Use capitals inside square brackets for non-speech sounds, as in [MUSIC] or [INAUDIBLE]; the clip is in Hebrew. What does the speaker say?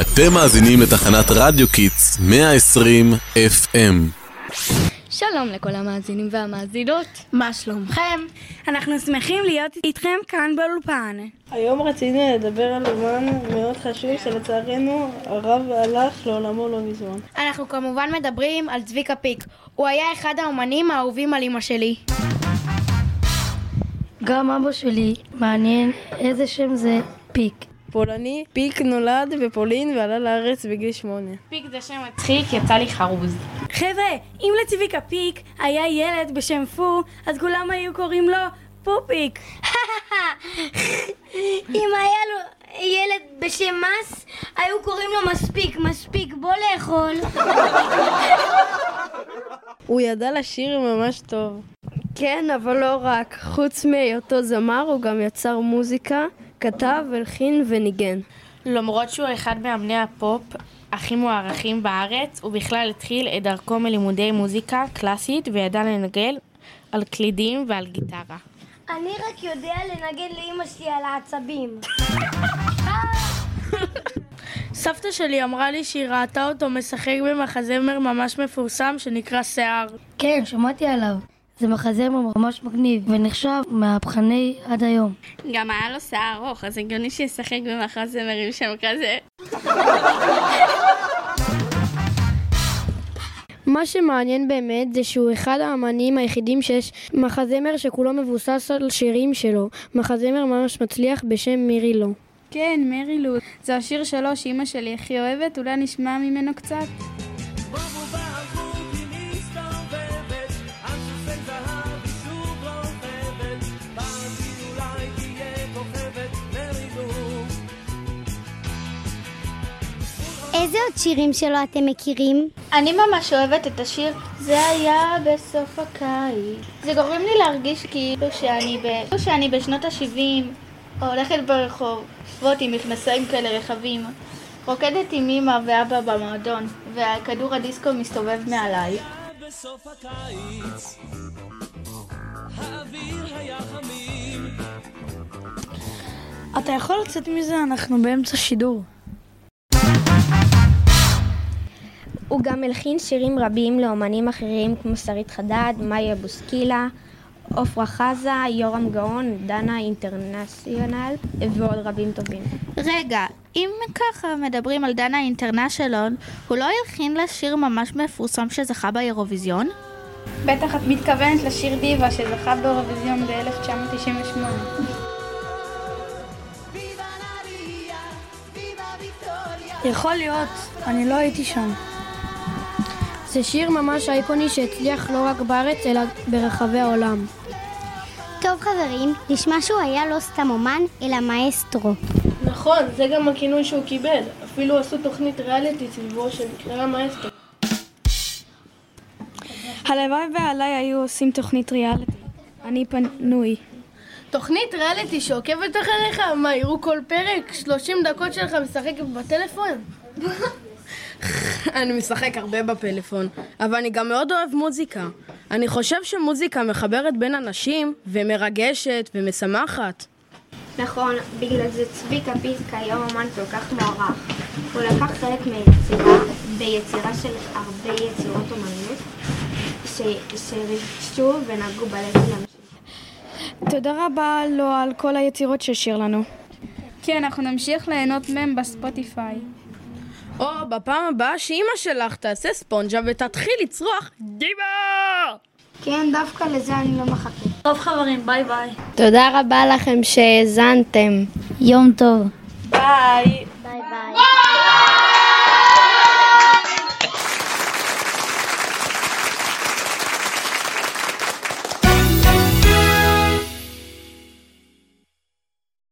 אתם מאזינים לתחנת רדיו קידס 120 FM. שלום לכל המאזינים והמאזינות. מה שלומכם? אנחנו שמחים להיות איתכם כאן באולפן. היום רצינו לדבר על אומן מאוד חשוב שלצערנו הרב הלך לעולמו לא מזמן. אנחנו כמובן מדברים על צביקה פיק. הוא היה אחד האומנים האהובים על אמא שלי. גם אבא שלי, מעניין איזה שם זה פיק. פולני, פיק נולד בפולין ועלה לארץ בגיל שמונה. פיק זה שם מצחיק, יצא לי חרוז. חבר'ה, אם לצביקה פיק היה ילד בשם פו, אז כולם היו קוראים לו פופיק. [LAUGHS] אם היה לו ילד בשם מס, היו קוראים לו מספיק, מספיק, בוא לאכול. [LAUGHS] הוא ידע לשיר ממש טוב. כן, אבל לא רק. חוץ מהיותו זמר, הוא גם יצר מוזיקה, כתב, הלחין וניגן. למרות שהוא אחד מאמני הפופ הכי מוערכים בארץ, הוא בכלל התחיל את דרכו מלימודי מוזיקה קלאסית וידע לנגן על קלידים ועל גיטרה. אני רק יודע לנגן לאימא שלי על העצבים. סבתא שלי אמרה לי שהיא ראתה אותו משחק במחזמר ממש מפורסם שנקרא שיער. כן, שמעתי עליו. זה מחזמר ממש מגניב, ונחשב מהפכני עד היום. גם היה לו שיער ארוך, אז הגיוני שישחק במחזמרים שם כזה. מה שמעניין באמת זה שהוא אחד האמנים היחידים שיש מחזמר שכולו מבוסס על שירים שלו. מחזמר ממש מצליח בשם מירי לו. כן, מרי לו. זה השיר שלו שאימא שלי הכי אוהבת, אולי נשמע ממנו קצת. איזה עוד שירים שלו אתם מכירים? אני ממש אוהבת את השיר זה היה בסוף הקיץ. זה גורם לי להרגיש כאילו שאני, ב... שאני בשנות ה-70 הולכת ברחובות עם מכנסיים כאלה רחבים רוקדת עם אמא ואבא במועדון והכדור הדיסקו מסתובב מעליי בסוף הקיץ האוויר היה חמים אתה יכול לצאת מזה? אנחנו באמצע שידור. הוא גם הלחין שירים רבים לאומנים אחרים כמו שרית חדד, מאיה בוסקילה, עפרה חזה, יורם גאון, דנה אינטרנציונל ועוד רבים טובים. רגע, אם ככה מדברים על דנה אינטרנשיונל, הוא לא הלחין לה שיר ממש מפורסם שזכה באירוויזיון? בטח את מתכוונת לשיר דיווה שזכה באירוויזיון ב-1998. יכול להיות, אני לא הייתי שם. זה שיר ממש אייקוני שהצליח לא רק בארץ אלא ברחבי העולם. טוב חברים, נשמע שהוא היה לא סתם אומן, אלא מאסטרו. נכון, זה גם הכינוי שהוא קיבל. אפילו עשו תוכנית ריאליטי סביבו שנקראה מאסטרו. הלוואי ועליי היו עושים תוכנית ריאליטי. אני פנוי. תוכנית ריאליטי שעוקבת אחריך? מה, יראו כל פרק? 30 דקות שלך משחק בטלפון? אני משחק הרבה בפלאפון, אבל אני גם מאוד אוהב מוזיקה. אני חושב שמוזיקה מחברת בין אנשים, ומרגשת, ומשמחת. נכון, בגלל זה צביקה פיק היום אומן כל כך מוערך. הוא לקח חלק מיצירה, ביצירה של הרבה יצירות אומנות, שריגשו ונגעו בלב של אנשים. תודה רבה לו על כל היצירות שהשאיר לנו. כן, אנחנו נמשיך ליהנות מהם בספוטיפיי. או בפעם הבאה שאימא שלך תעשה ספונג'ה ותתחיל לצרוח דיבה! כן, דווקא לזה אני לא מחכה. טוב חברים, ביי ביי. תודה רבה לכם שהאזנתם. יום טוב. ביי.